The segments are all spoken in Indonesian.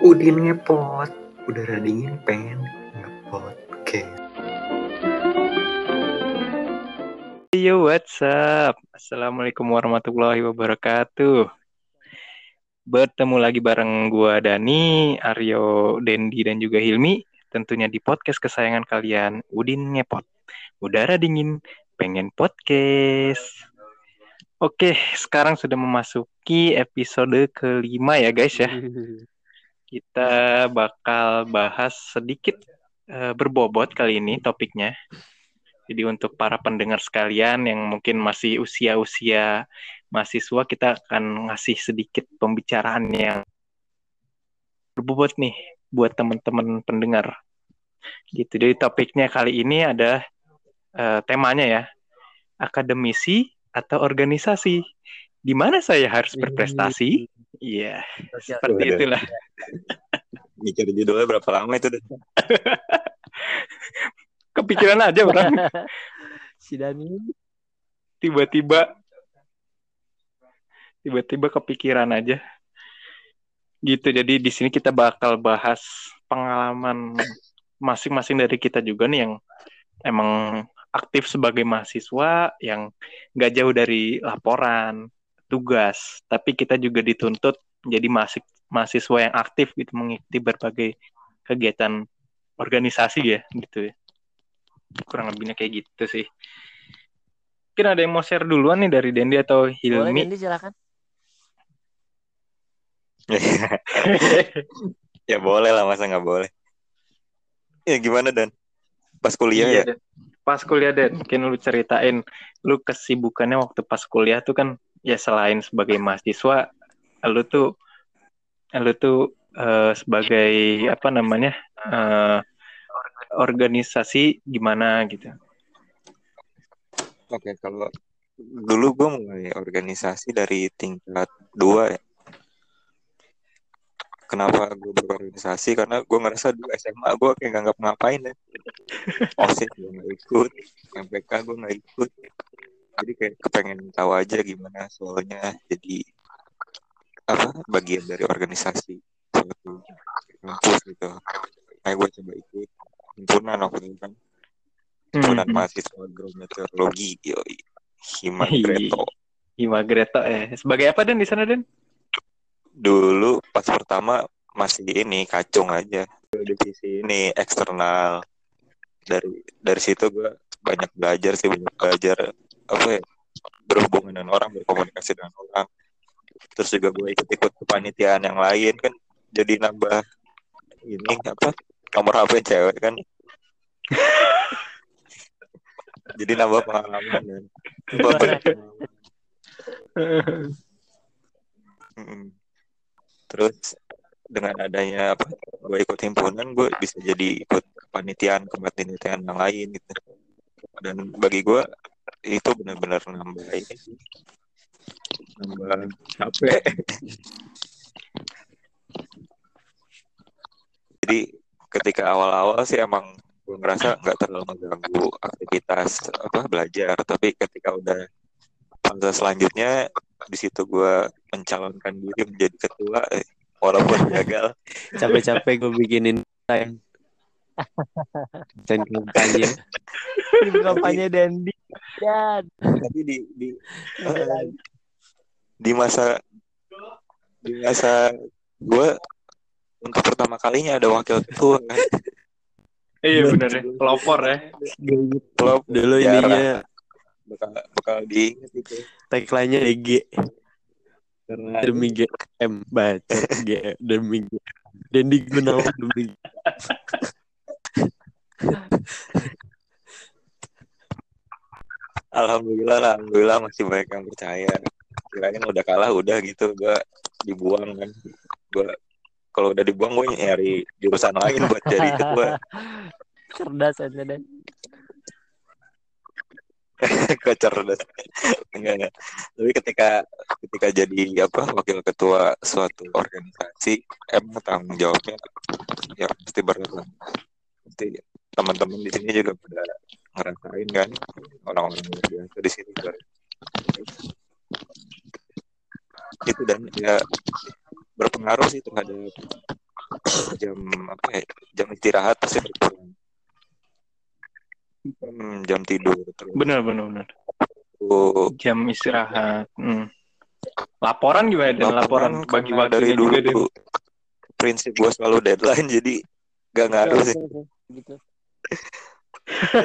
Udin ngepot, udara dingin pengen ngepot. Oke. Yo, what's up? Assalamualaikum warahmatullahi wabarakatuh. Bertemu lagi bareng gua Dani, Aryo, Dendi, dan juga Hilmi. Tentunya di podcast kesayangan kalian, Udin Ngepot. Udara dingin, pengen podcast. Oke, sekarang sudah memasuki episode kelima ya guys ya. Kita bakal bahas sedikit uh, berbobot kali ini topiknya. Jadi untuk para pendengar sekalian yang mungkin masih usia-usia mahasiswa, kita akan ngasih sedikit pembicaraan yang berbobot nih buat teman-teman pendengar. Gitu. Jadi topiknya kali ini ada uh, temanya ya, akademisi atau organisasi. Di mana saya harus berprestasi? Iya, yeah, seperti itulah. Mikir judulnya berapa lama itu? Kepikiran aja orang. si Dani Tiba-tiba tiba-tiba kepikiran aja. Gitu. Jadi di sini kita bakal bahas pengalaman masing-masing dari kita juga nih yang emang aktif sebagai mahasiswa yang nggak jauh dari laporan tugas, tapi kita juga dituntut menjadi mahasiswa mahasiswa yang aktif gitu mengikuti berbagai kegiatan organisasi ya gitu ya. Kurang lebihnya kayak gitu sih. Mungkin ada yang mau share duluan nih dari Dendi atau boleh Hilmi? Dendi silakan ya boleh lah, masa nggak boleh? Ya gimana Dan? Pas kuliah Iya, ya? Dan. Pas kuliah Dan, mungkin lu ceritain lu kesibukannya waktu pas kuliah tuh kan ya selain sebagai mahasiswa, lu tuh lu tuh eh, sebagai apa namanya eh, organisasi gimana gitu. Oke, kalau dulu gue mulai organisasi dari tingkat dua ya. Kenapa gue berorganisasi? Karena gue ngerasa dulu SMA gue kayak nggak ngapain ya. OSIS gue nggak ikut, MPK gue nggak ikut. Jadi kayak kepengen tahu aja gimana soalnya jadi apa bagian dari organisasi suatu kampus gitu. Kayak gue coba ikut himpunan waktu itu kan. Himpunan Hmm. mahasiswa agrometeorologi yoi. Himagreto Hima Greta eh. Sebagai apa Dan di sana Dan? dulu pas pertama masih ini kacung aja. Divisi ini eksternal. Dari dari situ gue banyak belajar sih banyak belajar apa ya berhubungan dengan orang berkomunikasi dengan orang. Terus juga gue ikut-ikut kepanitiaan yang lain kan jadi nambah ini apa nomor HP cewek kan. Jadi nambah pengalaman. Mm-mm. Terus dengan adanya apa gue ikut himpunan gue bisa jadi ikut kepanitiaan kepanitiaan yang lain gitu. Dan bagi gue itu benar-benar nambah ini nambah capek. Jadi ketika awal-awal sih emang gue ngerasa nggak terlalu mengganggu aktivitas apa belajar. Tapi ketika udah fase selanjutnya di situ gue mencalonkan diri menjadi ketua eh, walaupun gagal. Capek-capek gue bikinin time dan kampanye. Tim kampanye Dendi. Ya tapi di di eh, di masa di masa gue untuk pertama kalinya ada wakil ketua kan? Iya benar ya, pelopor ya. Klub dulu ininya. bakal bakal diingat itu. Tagline-nya EG karena demi GM baca G. Demi Dendi Gunawan demi alhamdulillah lah, alhamdulillah masih banyak yang percaya. Kirain udah kalah udah gitu. Gue dibuang kan. Gue kalau udah dibuang gue nyari jurusan lain buat jadi ketua. Cerdas aja deh. Kecerdas enggak enggak. Tapi ketika ketika jadi apa wakil ketua suatu organisasi emang tanggung jawabnya ya pasti berat pasti teman-teman di sini juga pada ngerasain kan orang-orang biasa di sini juga itu dan ya berpengaruh sih terhadap jam apa ya jam istirahat pasti berkurang Hmm, jam tidur terus Bener bener bener. tuh, Jam istirahat. Hmm. Laporan gimana dan laporan, bagi karena dari dulu juga prinsip gue selalu deadline jadi gak ngaruh sih Gitu.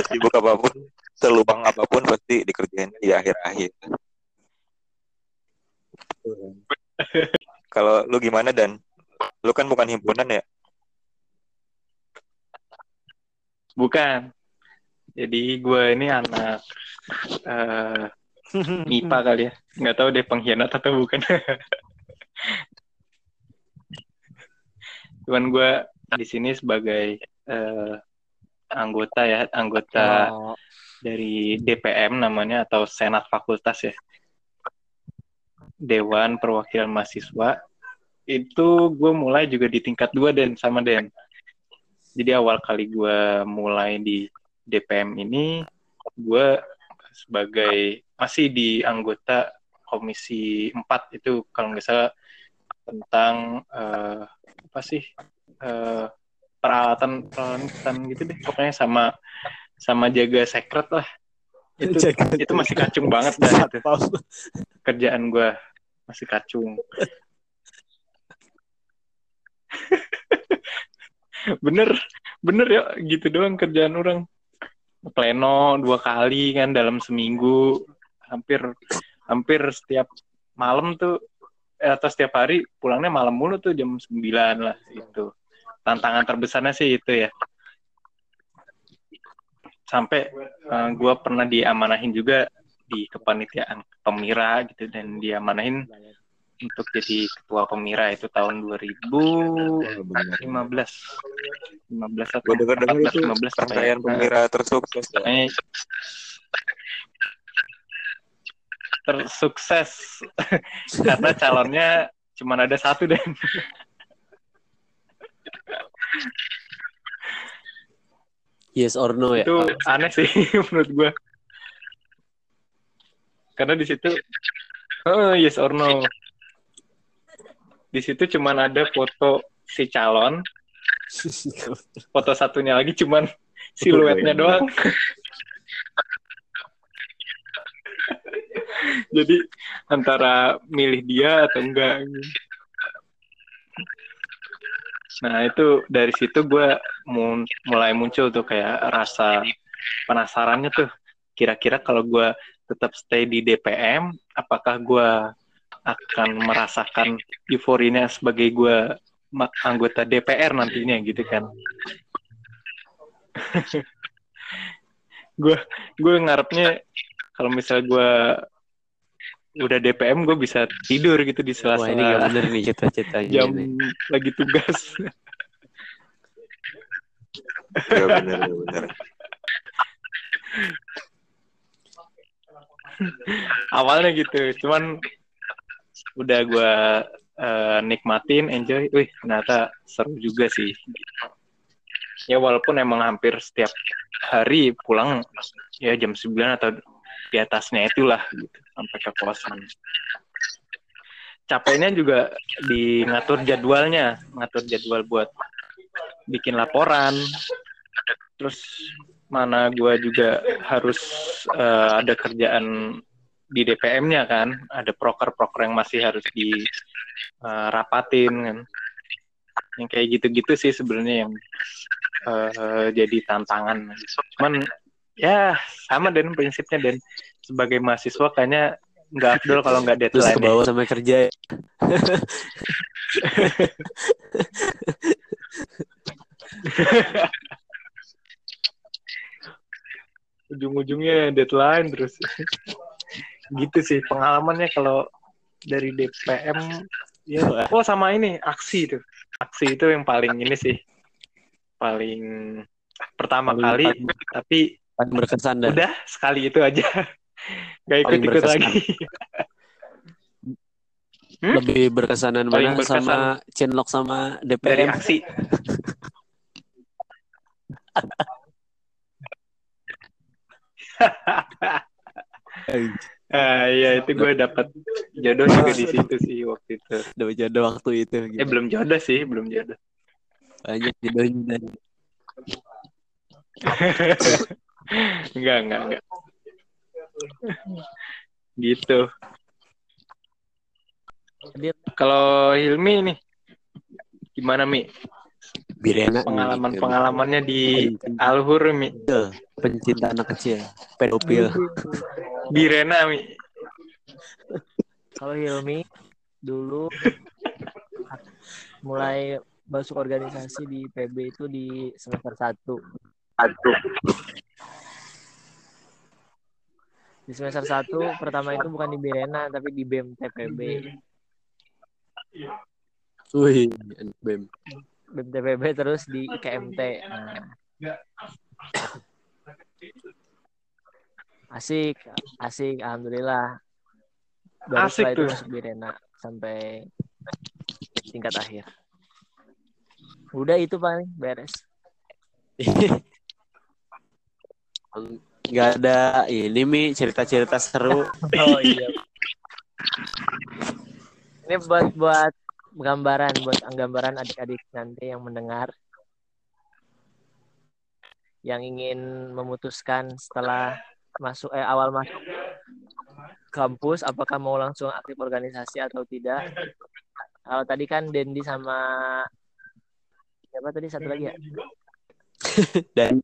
Sibuk apa pun seluang apa pun pasti dikerjain di akhir-akhir kalau lu gimana dan lu kan bukan himpunan ya Bukan. Jadi gue ini anak eh MIPA kali ya. Nggak tahu deh pengkhianat atau bukan. Cuman gue di sini sebagai eh, anggota ya, anggota Oh, dari DPM namanya atau Senat Fakultas ya. Dewan Perwakilan Mahasiswa. Itu gue mulai juga di tingkat dua dan sama Den. Jadi awal kali gue mulai di DPM ini, gue sebagai masih di anggota Komisi 4 itu kalau nggak salah tentang eh, apa sih eh, peralatan peralatan gitu deh. Pokoknya sama sama jaga secret lah. Itu Jaga itu masih kacung banget dah. Itu kerjaan gue masih kacung. Bener bener ya. Gitu doang kerjaan orang. Pleno dua kali kan dalam seminggu. Hampir hampir setiap malam tuh eh, atau setiap hari pulangnya malam mulu tuh jam 9 lah itu tantangan terbesarnya sih itu ya sampai eh, gua pernah diamanahin juga di kepanitiaan pemira gitu dan diamanahin untuk jadi ketua pemira itu tahun 2015 15 atau gue denger dengar 14 itu 15 apa ya. rangkaian pemira tersukses ya. Tersukses karena calonnya cuma ada satu dan Yes or no ya? itu aneh sih menurut gua. Karena di situ oh, yes or no. Di situ cuman ada foto si calon foto satunya lagi cuman siluetnya doang. Jadi antara milih dia atau enggak nah itu dari situ gue mulai muncul tuh kayak rasa penasarannya tuh. Kira-kira kalau gue tetap stay di DPM apakah gue akan merasakan euforinya sebagai gue anggota DPR nantinya gitu kan? Gue gue ngarepnya kalau misal gue udah DPM gue bisa tidur gitu di Wah ini gak sela-sela bener nih cita-citanya jam nih. lagi tugas Iya bener iya bener. awalnya gitu cuman udah gue eh, nikmatin enjoy wih ternyata seru juga sih ya walaupun emang hampir setiap hari pulang ya jam 9 atau di atasnya itulah gitu sampai ke kosan. Capeknya juga di ngatur jadwalnya ngatur jadwal buat bikin laporan. Terus mana gua juga harus eh, ada kerjaan di DPM-nya kan ada proker-proker yang masih harus dirapatin kan. Yang kayak gitu-gitu sih sebenarnya yang eh, jadi tantangan. Cuman ya sama dan prinsipnya dan sebagai mahasiswa kayaknya nggak afdol kalau nggak Terus deadline ke bawah sama kerja ya. ujung-ujungnya deadline terus. Gitu sih pengalamannya kalau dari DPM ya oh sama ini aksi itu. Aksi itu yang paling ini sih. Paling pertama Paling- kali paling- tapi Paling berkesan dan udah sekali itu aja gak ikut ikut berkesan. lagi Hmm? lebih berkesanan Paling mana berkesan. sama Chinlock sama dari DPM? aksi Ah iya itu gue dapat jodoh juga di situ sih waktu itu. Udah jodoh waktu itu gitu. Eh belum jodoh sih, belum jodoh. Banyak jodohnya. Enggak, enggak, enggak. Gitu. Kalau Hilmi nih, gimana Mi? Birena. Pengalaman-pengalamannya di Alhur Mi? Pencinta anak kecil. Pedofil. Birena Mi? kalau Hilmi dulu mulai masuk organisasi di PB itu di semester 1. Di semester 1 pertama itu bukan di Birena tapi di BEM TPB. Wih, anak BEM. BEM TPB terus di IKMT. Nah. Asik, asik alhamdulillah. Baru Asik setelah itu tuh. masuk Birena sampai tingkat akhir. Udah itu paling beres. Gak ada ini Mi cerita-cerita seru. Oh iya. Ini buat buat gambaran buat gambaran adik-adik nanti yang mendengar yang ingin memutuskan setelah masuk eh awal masuk kampus apakah mau langsung aktif organisasi atau tidak. Kalau tadi kan Dendi sama siapa tadi satu lagi ya? Dan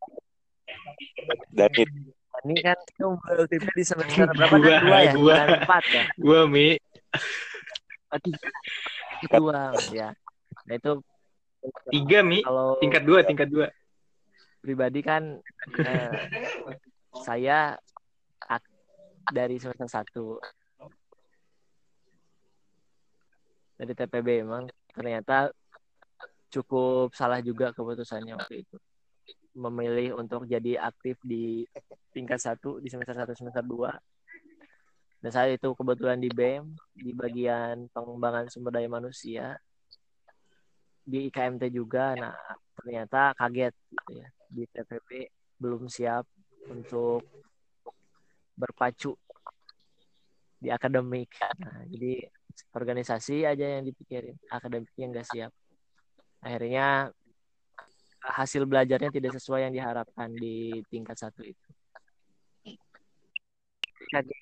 Dari Ini kan itu multiple di semester berapa Gua, kan dua ya? gua. Empat ya? Gua Mi. Oh, tiga. Dua ya. Nah itu Tiga Mi. kalau Tingkat dua, tingkat dua. pribadi kan eh, saya dari semester satu dari TPB emang ternyata cukup salah juga keputusannya waktu itu memilih untuk jadi aktif di tingkat satu di semester satu semester dua dan saya itu kebetulan di BEM di bagian pengembangan sumber daya manusia di IKMT juga nah ternyata kaget gitu ya di TPP belum siap untuk berpacu di akademik. Nah, jadi organisasi aja yang dipikirin, akademiknya nggak siap. Akhirnya hasil belajarnya tidak sesuai yang diharapkan di tingkat satu itu. Kaget.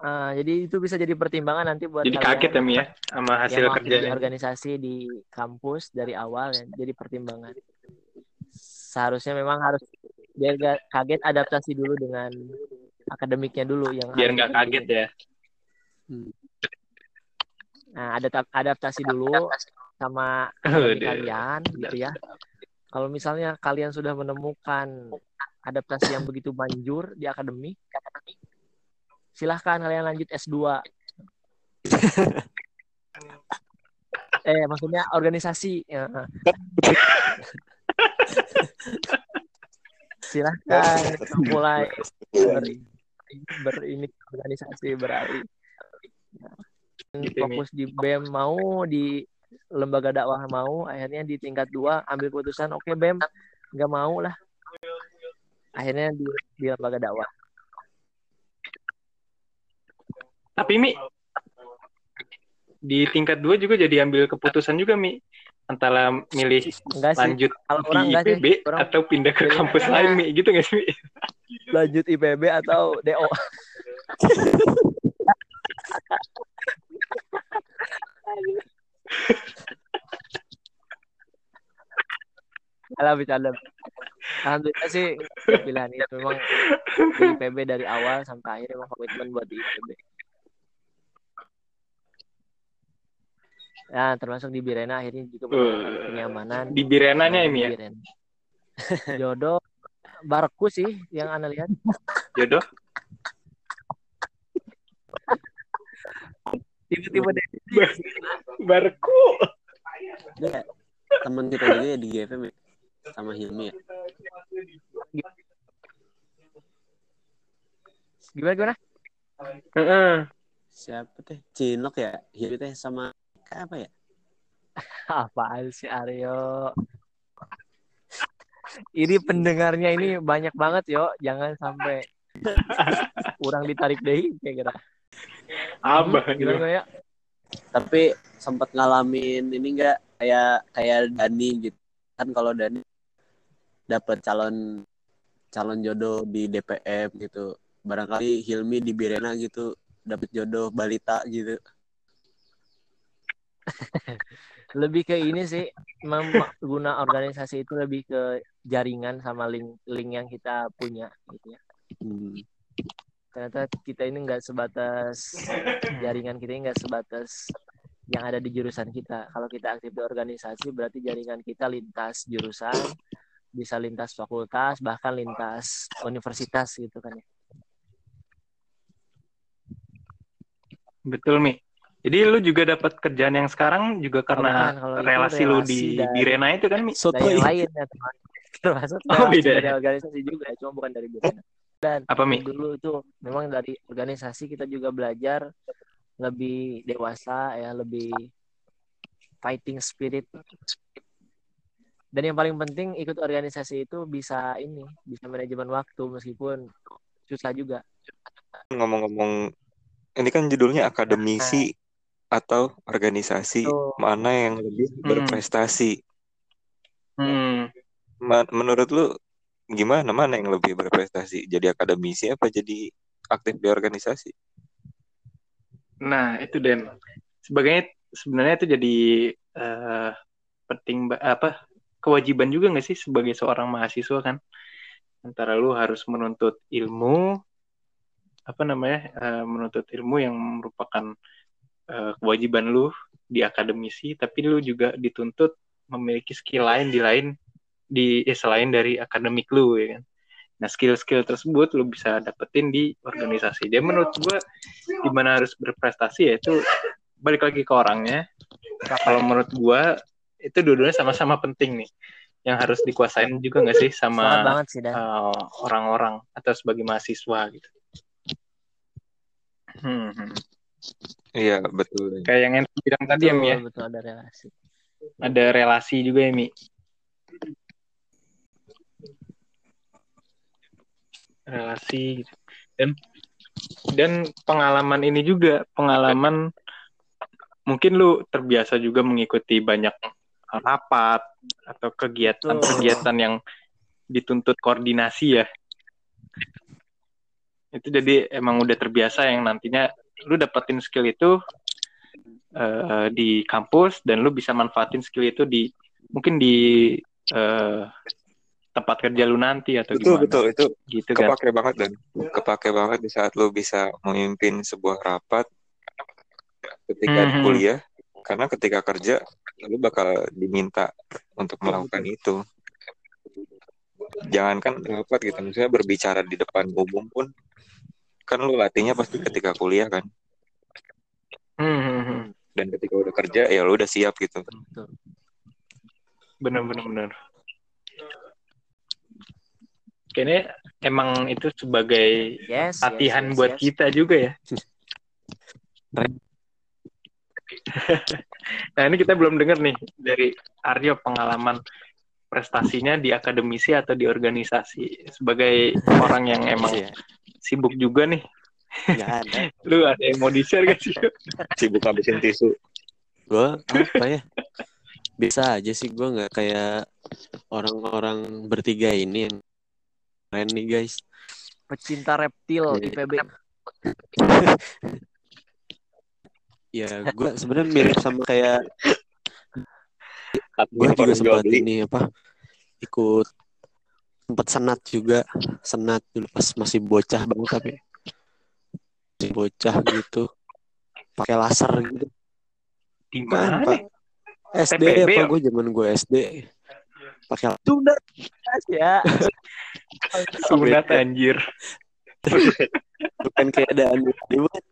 Ah, jadi itu bisa jadi pertimbangan nanti buat Jadi kalian kaget ya Mi ya sama hasil yang kerjanya. organisasi di kampus dari awal ya, jadi pertimbangan seharusnya memang harus biar gak kaget adaptasi dulu dengan akademiknya dulu yang Biar nggak kaget ya. nah ada adaptasi dulu sama kalian gitu ya kalau misalnya kalian sudah menemukan adaptasi yang begitu manjur di akademik silahkan kalian lanjut S2 eh maksudnya organisasi ya. silahkan mulai ber, ber ini organisasi beralih. Gitu, fokus di BEM mau di lembaga dakwah mau akhirnya di tingkat dua ambil keputusan oke BEM nggak mau lah. Akhirnya di, di lembaga dakwah. Tapi Mi di tingkat dua juga jadi ambil keputusan juga Mi. Antara milih enggak sih. lanjut kalau di orang sih. IPB orang atau pindah ke kampus lain Mi. Gitu nggak sih Mi? lanjut IPB atau DO Alah bercanda. Alhamdulillah sih pilihan itu memang di IPB dari awal sampai akhir memang komitmen buat di IPB. Ya, termasuk di Birena akhirnya juga Uh, kenyamanan di Birenanya ya Mi ya Birena. Jodoh Barku sih yang Anda lihat. jodoh. Tiba-tiba deh. Barku. Dia teman kita juga ya di GFM ya sama Hilmi ya. Gimana gimana? Heeh. Siapa teh? Cinok ya? Hilmi teh sama apa ya? Apaan sih Aryo? Ini pendengarnya ini banyak banget yo, jangan sampai kurang ditarik deh kayak kira. Abah Gimana juga. ya? Tapi sempat ngalamin ini enggak kayak kayak Dani gitu. Kan kalau Dani dapat calon calon jodoh di DPM gitu. Barangkali Hilmi di Birena gitu dapat jodoh balita gitu. Lebih ke ini sih guna organisasi itu lebih ke jaringan sama link link yang kita punya gitu ya. Hmm. ternyata kita ini nggak sebatas jaringan kita ini nggak sebatas yang ada di jurusan kita kalau kita aktif di organisasi berarti jaringan kita lintas jurusan bisa lintas fakultas bahkan lintas universitas gitu kan ya Betul, Mi. Jadi lu juga dapat kerjaan yang sekarang juga karena bukan, kalau itu relasi lu relasi di dari- di Rena itu kan, Mi? Soto dan yang ya. lain ya teman termasuk Oh, relasi beda dari ya? organisasi juga cuma bukan dari Birena dan Apa, Mi? dulu tuh memang dari organisasi kita juga belajar lebih dewasa ya lebih fighting spirit dan yang paling penting ikut organisasi itu bisa ini bisa manajemen waktu meskipun susah juga Ngomong-ngomong, ini kan judulnya akademisi atau organisasi Tuh. mana yang lebih Hmm. berprestasi? Hmm. Menurut lu gimana mana yang lebih berprestasi? Jadi akademisi apa jadi aktif di organisasi? Nah, itu Den. Sebagai sebenarnya itu jadi eh, penting apa kewajiban juga nggak sih sebagai seorang mahasiswa kan? Antara lu harus menuntut ilmu apa namanya? eh, menuntut ilmu yang merupakan eh, kewajiban lu di akademisi, tapi lu juga dituntut memiliki skill lain di lain di eh, selain dari akademik lu ya kan. Nah, skill-skill tersebut lu bisa dapetin di organisasi. Dia menurut gua gimana harus berprestasi ya itu balik lagi ke orangnya. Kalau menurut gua itu dua-duanya sama-sama penting nih. Yang harus dikuasain juga nggak sih sama sih dan uh, orang-orang atau sebagai mahasiswa gitu. Hmm, hmm. Iya betul. Kayak yang Enti bilang tadi ya Mi ya, betul, betul ada relasi ada relasi juga ya Mi. Relasi gitu. Dan dan pengalaman ini juga pengalaman mungkin lu terbiasa juga mengikuti banyak rapat atau kegiatan-kegiatan yang dituntut koordinasi ya. Itu jadi emang udah terbiasa yang nantinya lu dapetin skill itu eh, di kampus dan lu bisa manfaatin skill itu di mungkin di eh, tempat kerja lu nanti atau Betul gimana betul itu gitu kan. kepake banget dan kepake banget di saat lu bisa memimpin sebuah rapat ketika di Mhm. kuliah karena ketika kerja lu bakal diminta untuk melakukan itu jangankan rapat gitu misalnya berbicara di depan umum pun kan lu latihnya pasti ketika kuliah kan Hmm, hmm, hmm. dan ketika udah kerja ya lu udah siap gitu betul Bener bener bener. Kayaknya emang itu sebagai yes latihan yes, yes, buat yes. kita juga ya. nah ini kita belum dengar nih dari Aryo pengalaman prestasinya di akademisi atau di organisasi sebagai orang yang emang Iya, sibuk juga nih. ada Lu ada yang mau di-share gak sih? sibuk habisin tisu gue apa ya bisa aja sih gue nggak kayak orang-orang bertiga ini yang keren nih guys. Pecinta reptil Iya. IPB ya gue sebenarnya mirip sama kayak gue juga sempat ini apa ikut sempat senat juga. Senat dulu pas masih bocah banget tapi masih bocah gitu. Pakai laser gitu. Di kan mana? SD TPB, apa ya? gue zaman gue SD pakai Sunda ya Sunat anjir. bukan kayak ada anu debat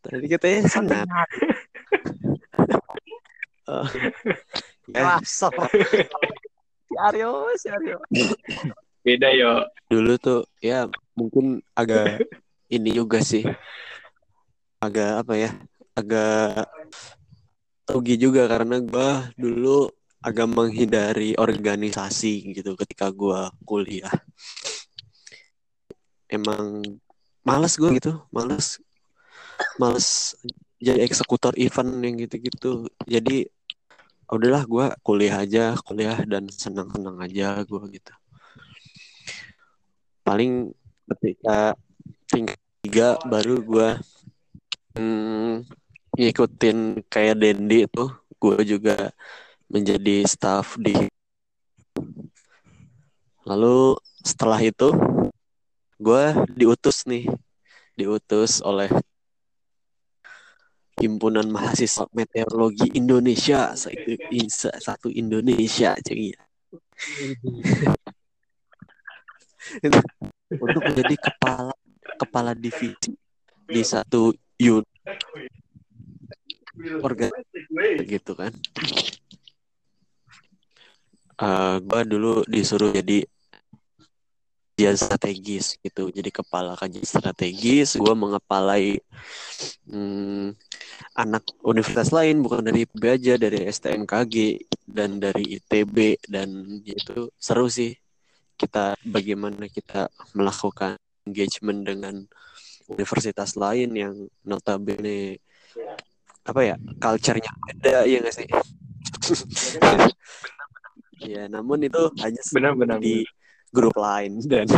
tadi katanya senat Oh. Ya, Laser. si Aryo si Aryo. Beda yo. dulu tuh ya mungkin agak ini juga sih. Agak apa ya? Agak rugi juga karena gua dulu agak menghindari organisasi gitu ketika gua kuliah. Emang males gue gitu males males jadi eksekutor event yang gitu-gitu. Jadi udahlah gue kuliah aja kuliah dan senang senang aja gue gitu. Paling ketika tingkat tiga baru gue hmm, ngikutin kayak Dendi itu gue juga menjadi staff di lalu setelah itu gue diutus nih. Diutus oleh himpunan mahasiswa meteorologi Indonesia. Satu satu Indonesia jadi untuk menjadi kepala kepala divisi di satu unit. Organ gitu kan uh, gue dulu disuruh jadi kajian strategis gitu jadi kepala kajian strategis. Gue mengepalai hmm, anak universitas lain bukan dari IPB aja dari STNKG dan dari ITB dan itu seru sih kita bagaimana kita melakukan engagement dengan universitas lain yang notabene apa ya culture-nya beda ya nggak sih ya namun itu hanya benar-benar di grup lain dan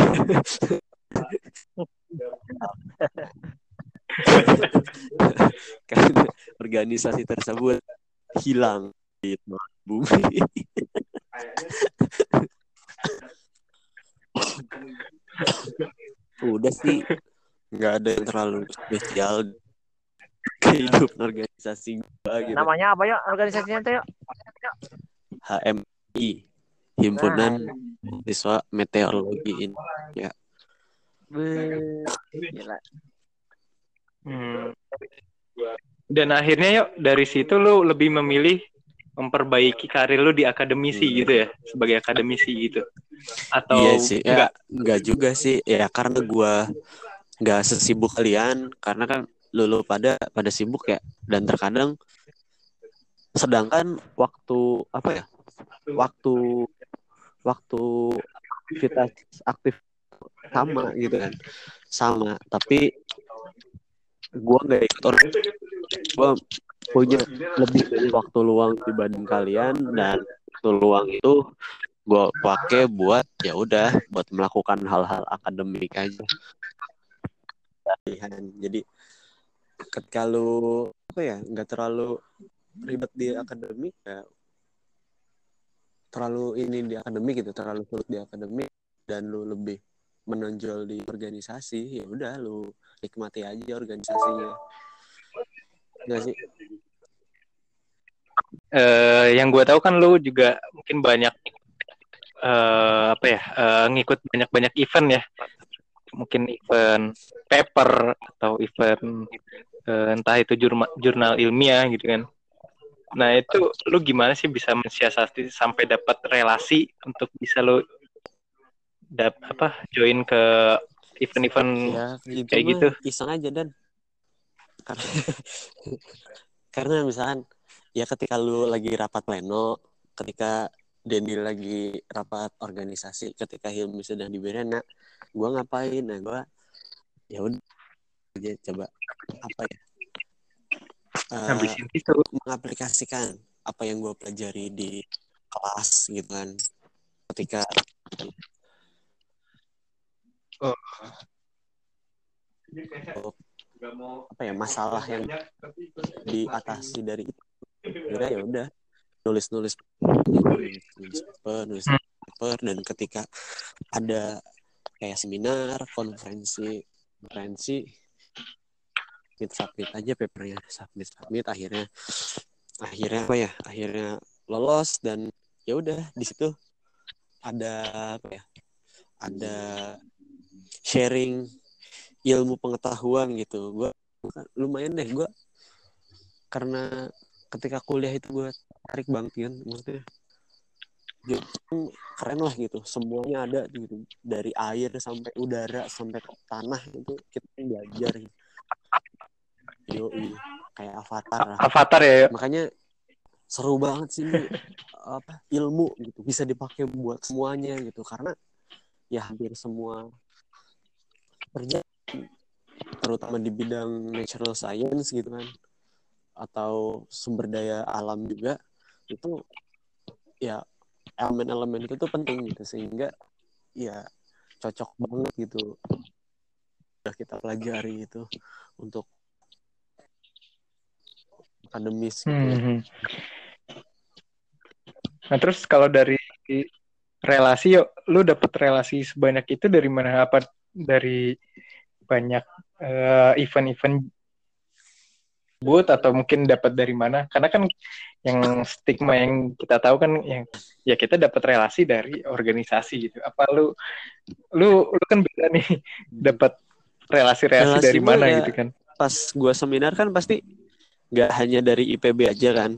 karena organisasi tersebut hilang di bumi. Udah sih nggak ada yang terlalu spesial kehidupan organisasi gua gitu. Namanya apa ya organisasinya tuh ya? HMI Himpunan Siswa Meteorologi ini ya. Be- Gila. Hmm. Dan akhirnya yuk dari situ lu lebih memilih memperbaiki karir lu di akademisi Hmm. gitu ya sebagai akademisi gitu atau iya sih ya enggak enggak juga sih ya karena gua nggak sesibuk kalian karena kan lulu pada pada sibuk ya dan terkadang sedangkan waktu apa ya waktu waktu aktivitas aktif sama gitu kan. Sama tapi gua nggak ikut orang. Gua punya lebih dari waktu luang dibanding kalian dan waktu luang itu gue pakai buat ya udah buat melakukan hal-hal akademik aja. Jadi ketika lu apa ya nggak terlalu ribet di akademik ya terlalu ini di akademik gitu terlalu sulit di akademik dan lu lebih menonjol di organisasi ya udah lu nikmati aja organisasinya. Nggak sih? Eh, yang gue tahu kan lu juga mungkin banyak eh, apa ya eh, ngikut banyak-banyak event ya. Mungkin event paper atau event eh, entah itu jurnal ilmiah gitu kan nah itu lu gimana sih bisa mensiasati sampai dapat relasi untuk bisa lu dap apa join ke event-event ya kayak mah gitu. iseng aja dan. Karena karena misalkan ya ketika lu lagi rapat pleno ketika Dendi lagi rapat organisasi ketika Hilmi sedang di Berena gua ngapain? Nah gua ya udah coba apa ya itu. mengaplikasikan apa yang gue pelajari di kelas gitu kan. Ketika apa ya masalah yang diatasi dari itu. Kira ya udah nulis nulis nulis paper nulis paper dan ketika ada kayak seminar konferensi konferensi submit submit aja papernya submit submit akhirnya akhirnya apa ya? Akhirnya lolos dan ya udah di situ ada apa ya? Ada sharing ilmu pengetahuan gitu. Gue lumayan deh gue karena ketika kuliah itu gue tarik banget kan maksudnya jadi keren lah gitu. Semuanya ada gitu. Dari air sampai udara sampai tanah itu kita belajar gitu. Yoi, kayak avatar avatar ya makanya seru banget sih ini apa ilmu gitu. Bisa dipakai buat semuanya gitu. Karena ya hampir semua kerja terutama di bidang natural science gitu kan atau sumber daya alam juga itu ya elemen-elemen itu tuh penting gitu. Sehingga ya cocok banget gitu. Udah kita pelajari itu untuk akademis gitu ya. Hmm. Nah terus kalau dari relasi yuk, lu dapet relasi sebanyak itu dari mana? Apa dari banyak eh, event-event buat atau mungkin dapat dari mana? Karena kan yang stigma yang kita tahu kan yang ya kita dapat relasi dari organisasi gitu. Apa lu lu lu kan beda nih dapat relasi-relasi Relasi dari mana ya- gitu kan? pas gua seminar kan pasti nggak hanya dari IPB aja kan.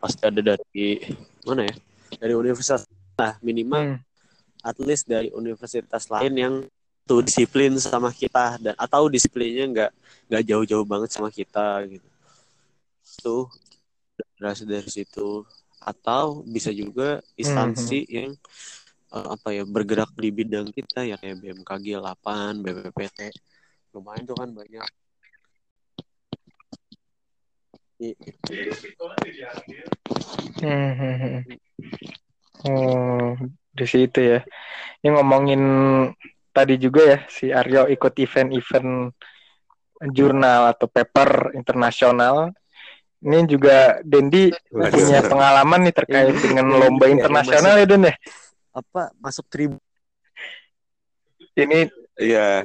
Pasti ada dari mana ya? Dari universitas. Nah minimal Hmm. at least dari universitas lain yang tuh disiplin sama kita dan atau disiplinnya nggak nggak jauh-jauh banget sama kita gitu. Tuh berasal dari situ. Atau bisa juga instansi yang eh, apa ya bergerak di bidang kita ya kayak BMKG 8 BPPT lumayan tuh kan banyak Hmm, hmm, hmm. Oh, di situ ya. Ini ngomongin tadi juga ya si Aryo ikut event-event jurnal atau paper internasional. Ini juga Dendi Waduh. punya pengalaman nih terkait Ini dengan yang lomba yang internasional ya Den ya. apa masuk tribu Ini Iya,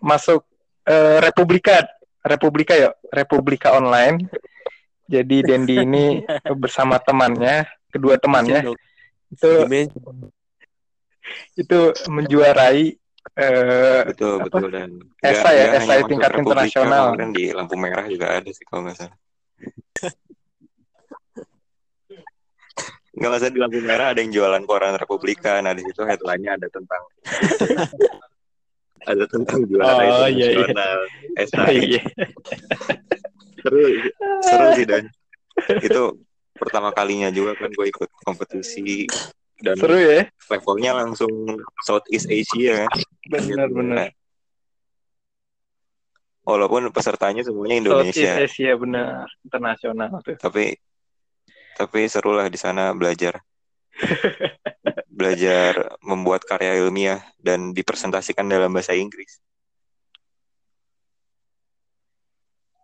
masuk eh, Republika, Republika ya, Republika online. Jadi Dendi ini bersama temannya, kedua temannya itu itu menjuarai eh, betul Apa? betul dan Esai ya, esai masuk tingkat Republika, internasional. kemarin di lampu merah juga ada sih kalau nggak salah. Nggak masa di lampu merah ada yang jualan koran Republika. Nah di situ headline-nya ada tentang ada tentang juara Oh, iya, iya. internasional. Esai. iya. seru seru sih dan itu pertama kalinya juga kan gue ikut kompetisi dan seru ya, levelnya langsung Southeast Asia kan benar-benar. walaupun pesertanya semuanya Southeast Indonesia Asia benar internasional tuh. tapi tapi seru lah di sana belajar belajar membuat karya ilmiah dan dipresentasikan dalam bahasa Inggris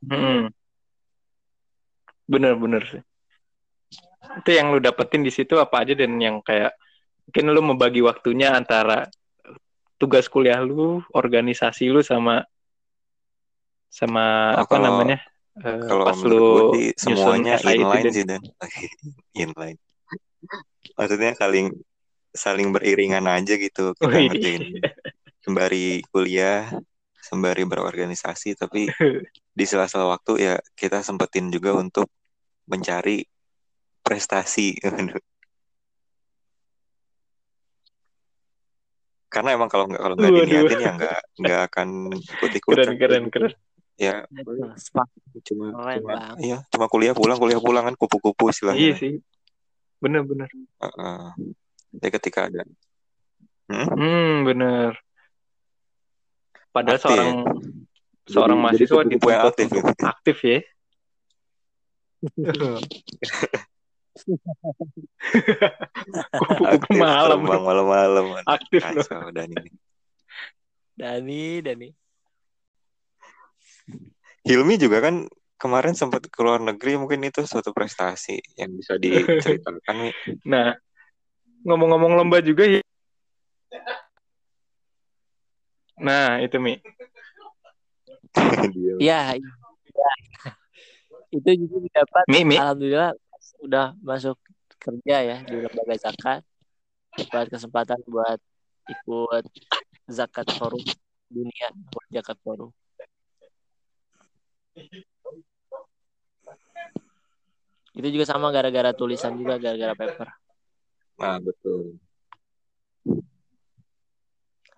Mm-mm. Bener-bener sih. Itu yang lu dapetin di situ apa aja dan yang kayak mungkin lu membagi waktunya antara tugas kuliah lu, organisasi lu sama sama Oh, apa kalau- namanya? eh, kalau pas lu semuanya inline sih dan inline maksudnya saling saling beriringan aja gitu kita Wih. ngerjain sembari kuliah sembari berorganisasi tapi di sela-sela waktu ya kita sempetin juga untuk mencari prestasi karena emang kalau nggak kalau nggak diniatin ya nggak nggak akan ikut ikutan keren keren keren. ya Sepak. cuma Keren cuma iya cuma kuliah pulang kuliah pulang kan kupu-kupu Iya istilahnya sih. Bener-bener. Heeh. Jadi ketika ada Hmm? Hmm, bener. Padahal Aktif. seorang seorang Jadi- jadi mahasiswa yang dituntut aktif gitu. aktif ya. Kupu-kupu Aktif malam terbang malam-malam aktif loh. kacau dan ini Dani, Dani. Hilmi juga kan kemarin sempat ke luar negeri mungkin itu suatu prestasi yang bisa diceritakan nih Nah, ngomong-ngomong lomba juga ya. Nah, itu Mi. Iya, iya. Itu juga didapat. Mi, Mi. Alhamdulillah udah masuk kerja ya di lembaga zakat. Dapat kesempatan buat ikut zakat forum dunia, World zakat forum. Itu juga sama gara-gara tulisan juga gara-gara paper. Nah betul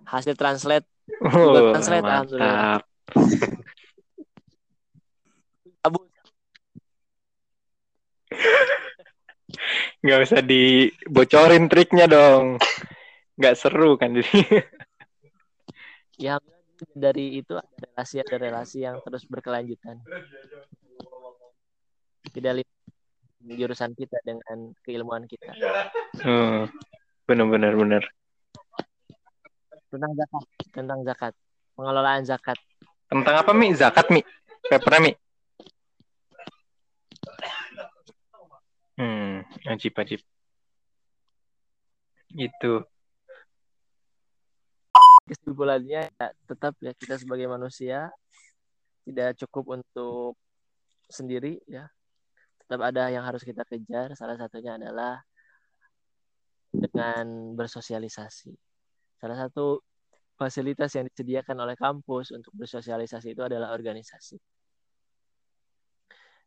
Hasil translate Oh, translate, mantap. abu Nggak usah dibocorin triknya dong. Nggak seru kan jadi. ya dari itu ada relasi ada relasi yang terus berkelanjutan. tidak jurusan kita dengan keilmuan kita. Hmm, benar-benar benar. Tentang zakat, tentang zakat, pengelolaan zakat. Tentang apa Mi? Zakat Mi? Paper Mi? Hmm, ajib ajib. Itu. Kesimpulannya ya, tetap ya kita sebagai manusia tidak cukup untuk sendiri ya. Tetap ada yang harus kita kejar. Salah satunya adalah dengan bersosialisasi. Salah satu fasilitas yang disediakan oleh kampus untuk bersosialisasi itu adalah organisasi.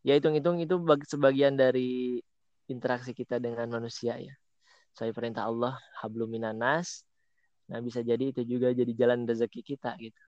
Ya hitung-hitung itu bag- sebagian dari interaksi kita dengan manusia ya. Saya perintah Allah hablum minanas. Nah bisa jadi itu juga jadi jalan rezeki kita gitu.